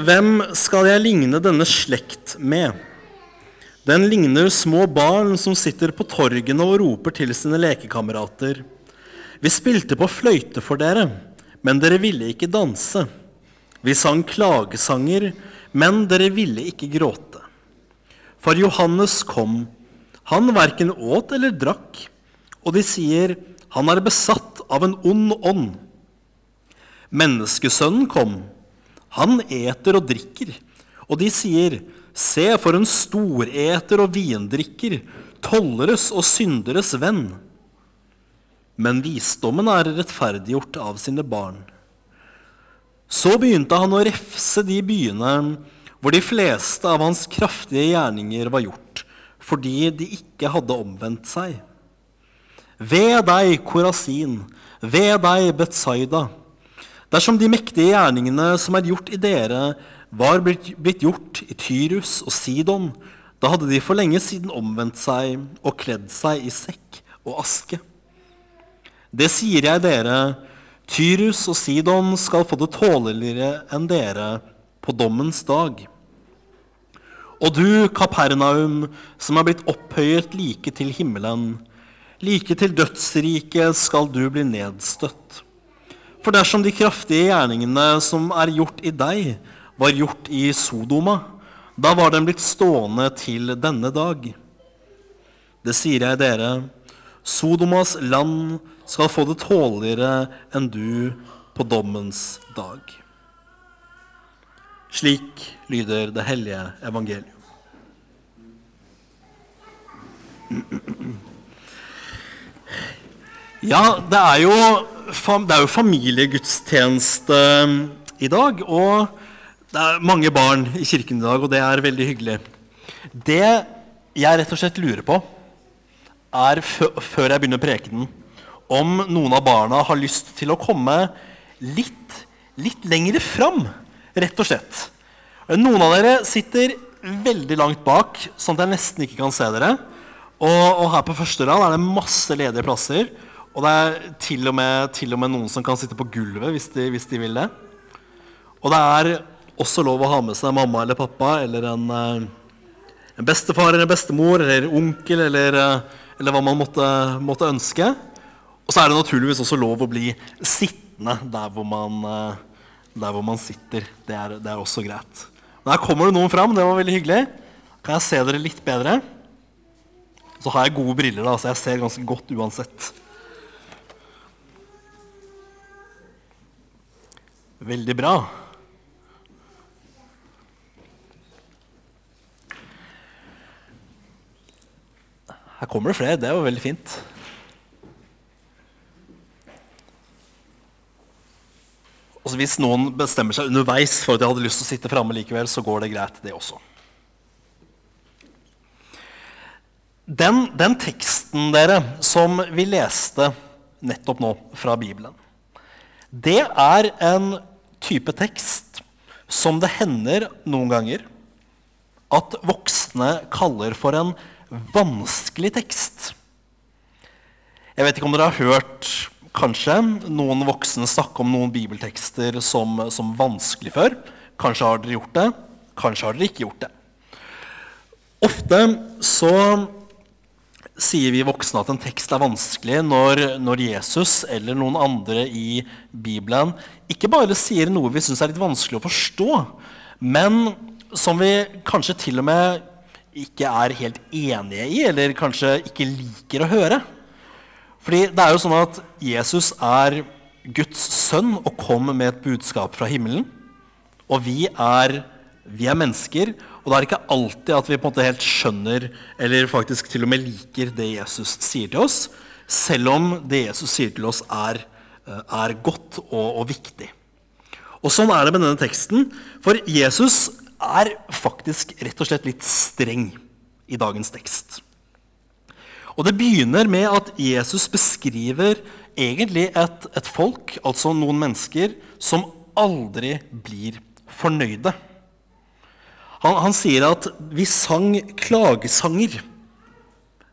Hvem skal jeg ligne denne slekt med? Den ligner små barn som sitter på torgene og roper til sine lekekamerater. Vi spilte på fløyte for dere, men dere ville ikke danse. Vi sang klagesanger, men dere ville ikke gråte. For Johannes kom. Han verken åt eller drakk, og de sier, han er besatt av en ond ånd. Menneskesønnen kom. Han eter og drikker. Og de sier, se for en storeter og vindrikker, tolleres og synderes venn. Men visdommen er rettferdiggjort av sine barn. Så begynte han å refse de byene hvor de fleste av hans kraftige gjerninger var gjort, fordi de ikke hadde omvendt seg. Ved deg, Korasin, ved deg, Betsaida. Dersom de mektige gjerningene som er gjort i dere, var blitt gjort i Tyrus og Sidon, da hadde de for lenge siden omvendt seg og kledd seg i sekk og aske. Det sier jeg dere, Tyrus og Sidon skal få det tåleligere enn dere på dommens dag. Og du, Kapernaum, som er blitt opphøyet like til himmelen, like til dødsriket skal du bli nedstøtt. For dersom de kraftige gjerningene som er gjort i deg, var gjort i Sodoma, da var den blitt stående til denne dag. Det sier jeg dere, Sodomas land skal få det tåligere enn du på dommens dag. Slik lyder det hellige evangelium. Ja, det er jo, det er jo familiegudstjeneste um, i dag. Og det er mange barn i kirken i dag, og det er veldig hyggelig. Det jeg rett og slett lurer på, er før jeg begynner prekenen, om noen av barna har lyst til å komme litt, litt lenger fram, rett og slett. Noen av dere sitter veldig langt bak, sånn at jeg nesten ikke kan se dere. Og, og her på første rad er det masse ledige plasser. Og det er til og, med, til og med, noen som kan sitte på gulvet hvis de, hvis de, vil det. Og det er også lov å ha med seg mamma eller pappa eller en, eh, en bestefar eller bestemor eller onkel eller, eh, eller hva man måtte, måtte, ønske. Og så er det naturligvis også lov å bli sittende der hvor man, eh, der hvor man sitter. Det er, det er, også greit. Der kommer det noen fram. Det var veldig hyggelig. Kan jeg se dere litt bedre? Så har jeg gode briller, da, så jeg ser ganske godt uansett. Veldig bra. Her kommer det flere. Det var veldig fint. Og Hvis noen bestemmer seg underveis for at de hadde lyst til å sitte framme likevel, så går det greit, det også. Den, den teksten dere, som vi leste nettopp nå fra Bibelen, det er en type tekst som det hender noen ganger at voksne kaller for en vanskelig tekst. Jeg vet ikke om dere har hørt kanskje noen voksne snakke om noen bibeltekster som, som vanskelig før. Kanskje har dere gjort det, kanskje har dere ikke gjort det. Ofte så sier vi voksne at en tekst er vanskelig når, når, Jesus eller noen andre i Bibelen ikke bare sier noe vi syns er litt vanskelig å forstå, men som vi kanskje til og med ikke er helt enige i, eller kanskje ikke liker å høre. Fordi det er jo sånn at Jesus er Guds sønn og kom med et budskap fra himmelen. Og vi er, vi er mennesker, og da er det ikke alltid at vi på en måte helt skjønner eller faktisk til og med liker det Jesus sier til oss, selv om det Jesus sier til oss, er, eh, er godt og, og, viktig. Og Sånn er det med denne teksten, for Jesus er faktisk rett og slett litt streng i dagens tekst. Og Det begynner med at Jesus beskriver egentlig et, et folk, altså noen mennesker, som aldri blir fornøyde. Han, han sier at vi sang klagesanger,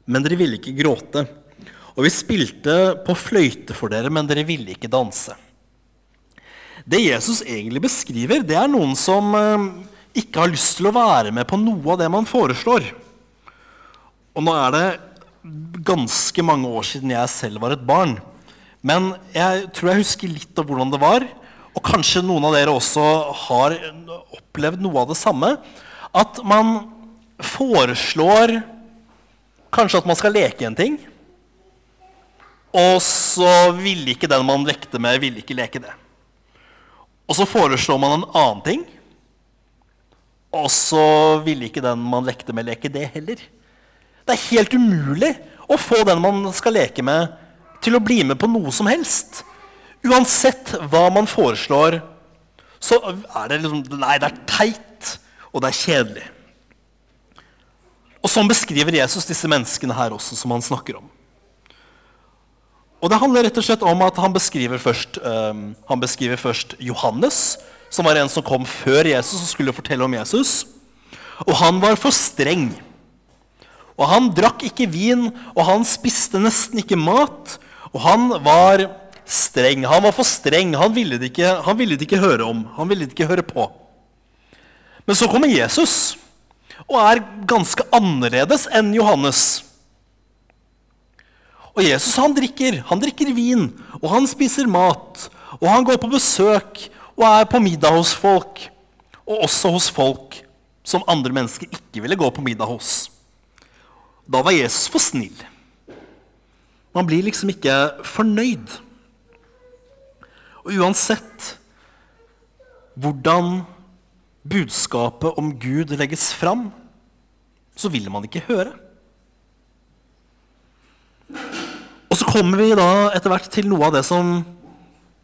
men dere ville ikke gråte. Og vi spilte på fløyte for dere, men dere ville ikke danse. Det Jesus egentlig beskriver, det er noen som eh, ikke har lyst til å være med på noe av det man foreslår. Og nå er det ganske mange år siden jeg selv var et barn. Men jeg tror jeg husker litt av hvordan det var. Og kanskje noen av dere også har opplevd noe av det samme. At man foreslår kanskje at man skal leke en ting. Og så ville ikke den man lekte med, ville ikke leke det. Og så foreslår man en annen ting. Og så ville ikke den man lekte med, leke det heller. Det er helt umulig å få den man skal leke med, til å bli med på noe som helst. Uansett hva man foreslår, så er det liksom Nei, det er teit, og det er kjedelig. Og sånn beskriver Jesus disse menneskene her også, som han snakker om. Og det handler rett og slett om at han beskriver først, um, han beskriver først Johannes, som var en som kom før Jesus og skulle fortelle om Jesus. Og han var for streng. Og han drakk ikke vin, og han spiste nesten ikke mat. Og han var streng. Han var for streng. Han ville det ikke, ville det ikke høre om. Han ville det ikke høre på. Men så kommer Jesus og er ganske annerledes enn Johannes. Og Jesus han drikker. Han drikker vin, og han spiser mat. Og han går på besøk og er på middag hos folk. Og også hos folk som andre mennesker ikke ville gå på middag hos. Da var Jesus for snill. Man blir liksom ikke fornøyd. Og uansett hvordan budskapet om Gud legges fram, så vil man ikke høre. Og så kommer vi da etter hvert til noe av det som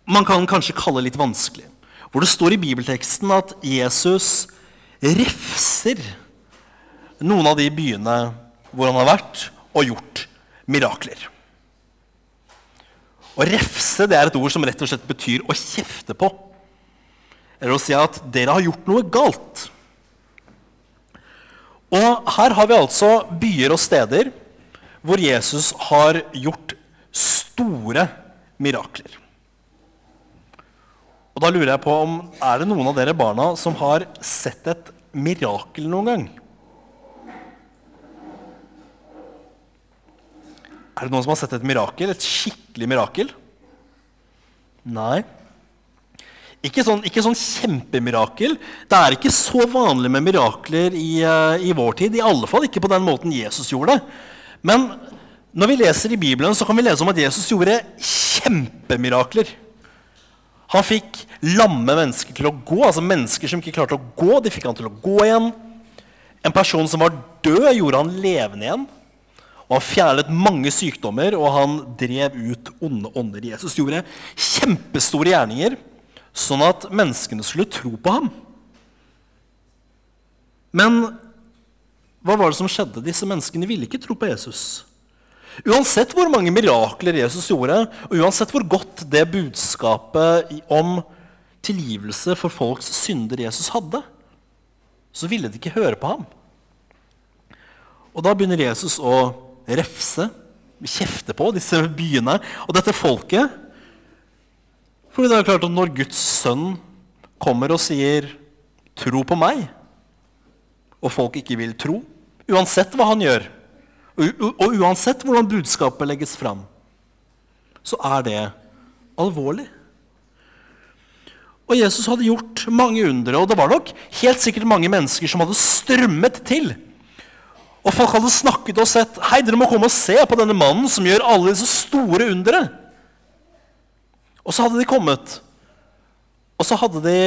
man kan kanskje kalle litt vanskelig. Hvor det står i bibelteksten at Jesus refser noen av de byene hvor han har vært og gjort mirakler. Å refse det er et ord som rett og slett betyr å kjefte på. Eller å si at 'dere har gjort noe galt'. Og her har vi altså byer og steder hvor Jesus har gjort store mirakler. Og da lurer jeg på om er det noen av dere barna som har sett et mirakel noen gang? Er det noen som har sett et mirakel? Et skikkelig mirakel? Nei. Ikke sånn, ikke sånn kjempemirakel. Det er ikke så vanlig med mirakler i, uh, i, vår tid. I alle fall ikke på den måten Jesus gjorde det. Men når vi leser i Bibelen, så kan vi lese om at Jesus gjorde kjempemirakler. Han fikk lamme mennesker til å gå, altså mennesker som ikke klarte å gå. de fikk han til å gå igjen. En person som var død, gjorde han levende igjen. Og Han fjernet mange sykdommer, og han drev ut onde ånder. Jesus gjorde kjempestore gjerninger, sånn at menneskene skulle tro på ham. Men hva var det som skjedde? Disse menneskene ville ikke tro på Jesus. Uansett hvor mange mirakler Jesus gjorde, og uansett hvor godt det budskapet om tilgivelse for folks synder Jesus hadde, så ville de ikke høre på ham. Og da begynner Jesus å refse, kjefte på disse byene og dette folket. Fordi det er klart at når Guds sønn kommer og sier 'tro på meg', og folk ikke vil tro, uansett hva han gjør, og uansett hvordan budskapet legges fram, så er det alvorlig. Og Jesus hadde gjort mange undre, og det var nok helt sikkert mange mennesker som hadde strømmet til og folk hadde snakket og sett Hei, dere må komme og se på denne mannen som gjør alle disse store undere. Og så hadde de kommet. Og så hadde de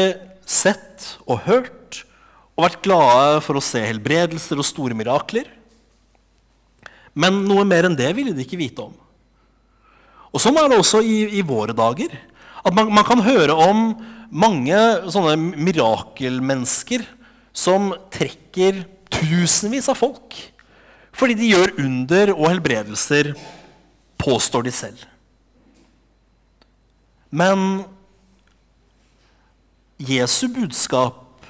sett og hørt og vært glade for å se helbredelser og store mirakler. Men noe mer enn det ville de ikke vite om. Og Sånn er det også i, i våre dager. At man, man, kan høre om mange sånne mirakelmennesker som trekker tusenvis av folk fordi de gjør under og helbredelser, påstår de selv. Men Jesu budskap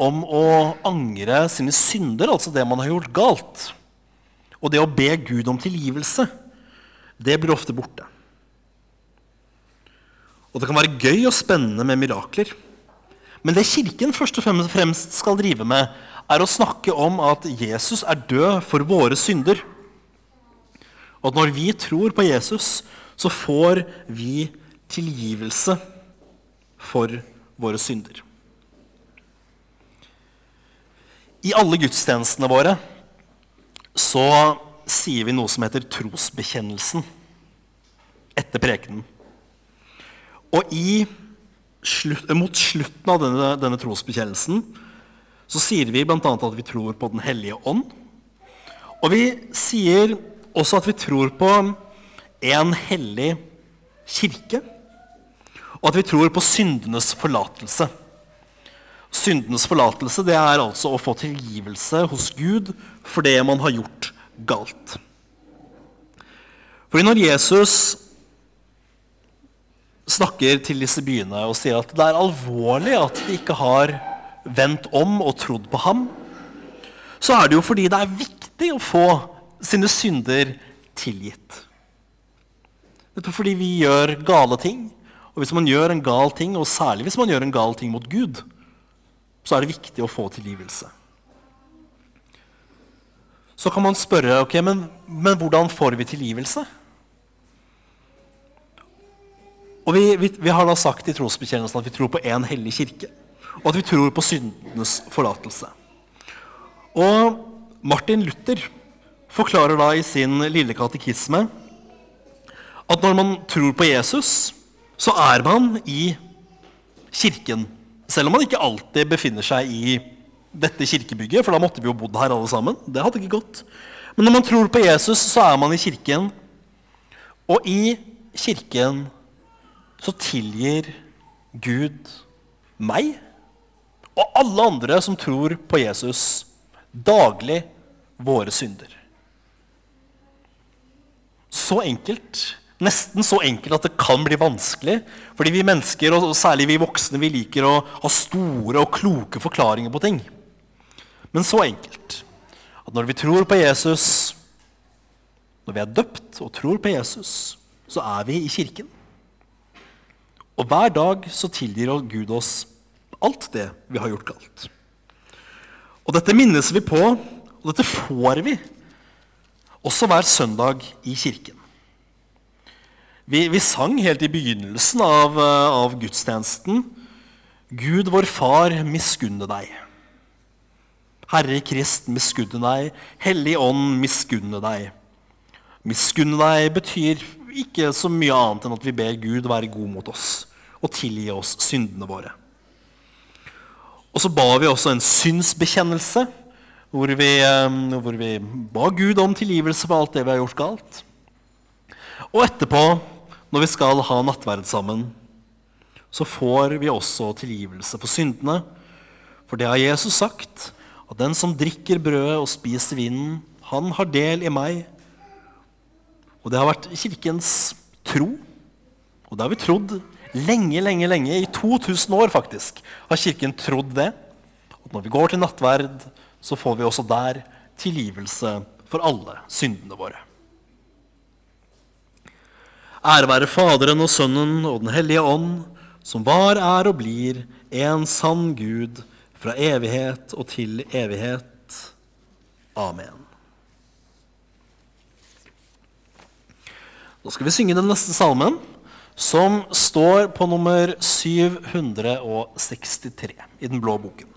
om å angre sine synder, altså det man har gjort galt, og det å be Gud om tilgivelse, det blir ofte borte. Og det kan være gøy og spennende med mirakler. Men det Kirken først og fremst skal drive med, er å snakke om at Jesus er død for våre synder. Og at når vi tror på Jesus, så får vi tilgivelse for våre synder. I alle gudstjenestene våre så sier vi noe som heter trosbekjennelsen etter prekenen. Og slutt, mot slutten av denne, denne trosbekjennelsen så sier vi bl.a. at vi tror på Den hellige ånd. Og vi sier også at vi tror på en hellig kirke, og at vi tror på syndenes forlatelse. Syndenes forlatelse det er altså å få tilgivelse hos Gud for det man har gjort galt. Fordi når Jesus snakker til disse byene og sier at det er alvorlig at de ikke har vendt om og trodd på ham, så er det jo fordi det er viktig å få sine synder tilgitt. Dette er fordi vi gjør gale ting. Og hvis man gjør en gal ting, og særlig hvis man gjør en gal ting mot Gud, så er det viktig å få tilgivelse. Så kan man spørre ok, men, men hvordan får vi tilgivelse? Og vi, vi, vi, har da sagt i trosbekjennelsen at vi tror på én hellig kirke. Og at vi tror på syndenes forlatelse. Og Martin Luther forklarer da i sin lille katekisme at når man tror på Jesus, så er man i kirken. Selv om man ikke alltid befinner seg i dette kirkebygget, for da måtte vi jo bodd her alle sammen. Det hadde ikke gått. Men når man tror på Jesus, så er man i kirken. Og i kirken så tilgir Gud meg og alle andre som tror på Jesus, daglig våre synder. Så enkelt. Nesten så enkelt at det kan bli vanskelig. Fordi vi mennesker, og særlig vi voksne, vi liker å ha store og kloke forklaringer på ting. Men så enkelt at når vi tror på Jesus, når vi er døpt og tror på Jesus, så er vi i kirken. Og hver dag så tilgir Gud oss alt det vi har gjort galt. Og dette minnes vi på, og dette får vi også hver søndag i kirken. Vi, vi sang helt i begynnelsen av, av gudstjenesten Gud vår Far, miskunne deg. Herre Krist, miskunne deg. Hellig Ånd, miskunne deg. Miskunne deg betyr ikke så mye annet enn at vi ber Gud være god mot oss og tilgi oss syndene våre. Og så ba vi også en synsbekjennelse, hvor vi, hvor vi ba Gud om tilgivelse for alt det vi har gjort galt. Og etterpå, når vi skal ha nattverd sammen, så får vi også tilgivelse for syndene. For det har Jesus sagt, at den som drikker brødet og spiser vinen, han har del i meg. Og det har vært Kirkens tro, og det har vi trodd lenge, lenge, lenge. I 2000 år faktisk har Kirken trodd det. At når vi går til nattverd, så får vi også der tilgivelse for alle syndene våre. Ære være Faderen og Sønnen og Den hellige ånd, som var, er og blir en sann Gud fra evighet og til evighet. Amen. Da skal vi synge den neste salmen, som står på nummer 763 i den blå boken.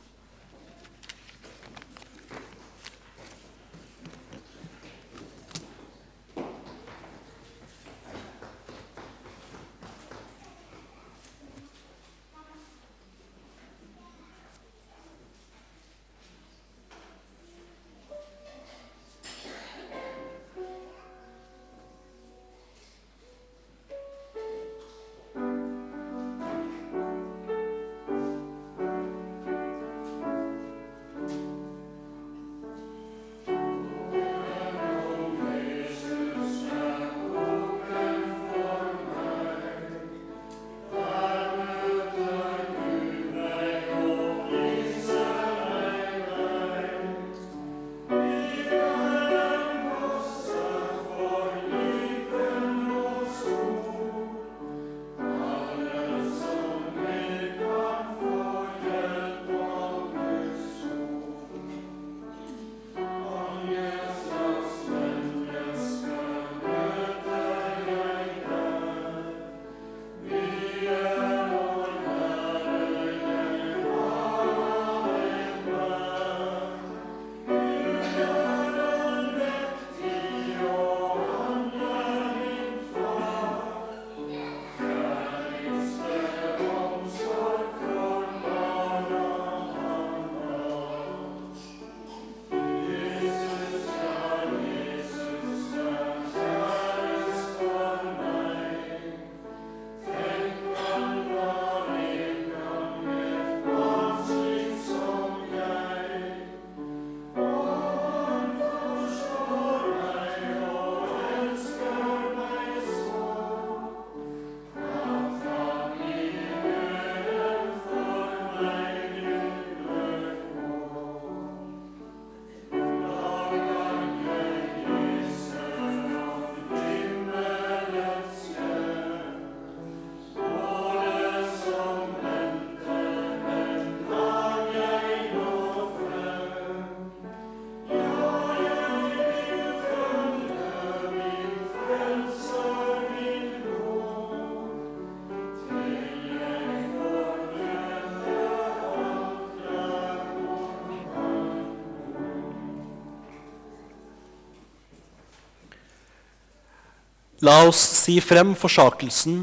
La oss si frem forsakelsen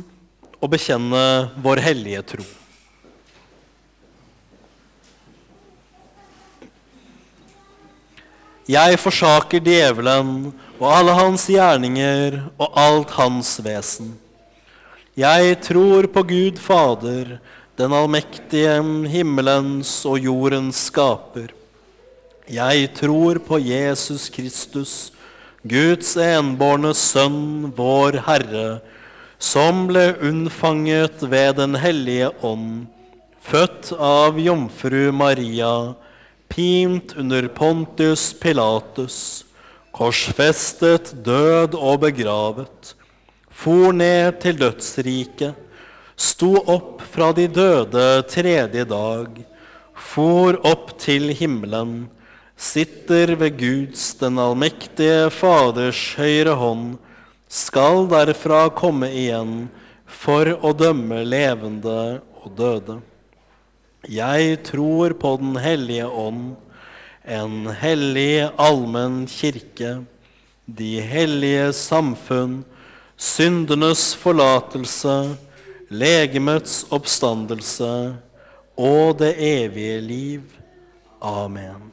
og bekjenne vår hellige tro. Jeg forsaker djevelen og alle hans gjerninger og alt hans vesen. Jeg tror på Gud Fader, den allmektige himmelens og jordens skaper. Jeg tror på Jesus Kristus, Guds enbårne Sønn, vår Herre, som ble unnfanget ved Den hellige ånd, født av jomfru Maria, pint under Pontius Pilatus, korsfestet, død og begravet, for ned til dødsriket, sto opp fra de døde tredje dag, for opp til himmelen, sitter ved Guds den allmektige Faders høyre hånd, skal derfra komme igjen for å dømme levende og døde. Jeg tror på Den hellige ånd, en hellig allmenn kirke, de hellige samfunn, syndenes forlatelse, legemets oppstandelse og det evige liv. Amen.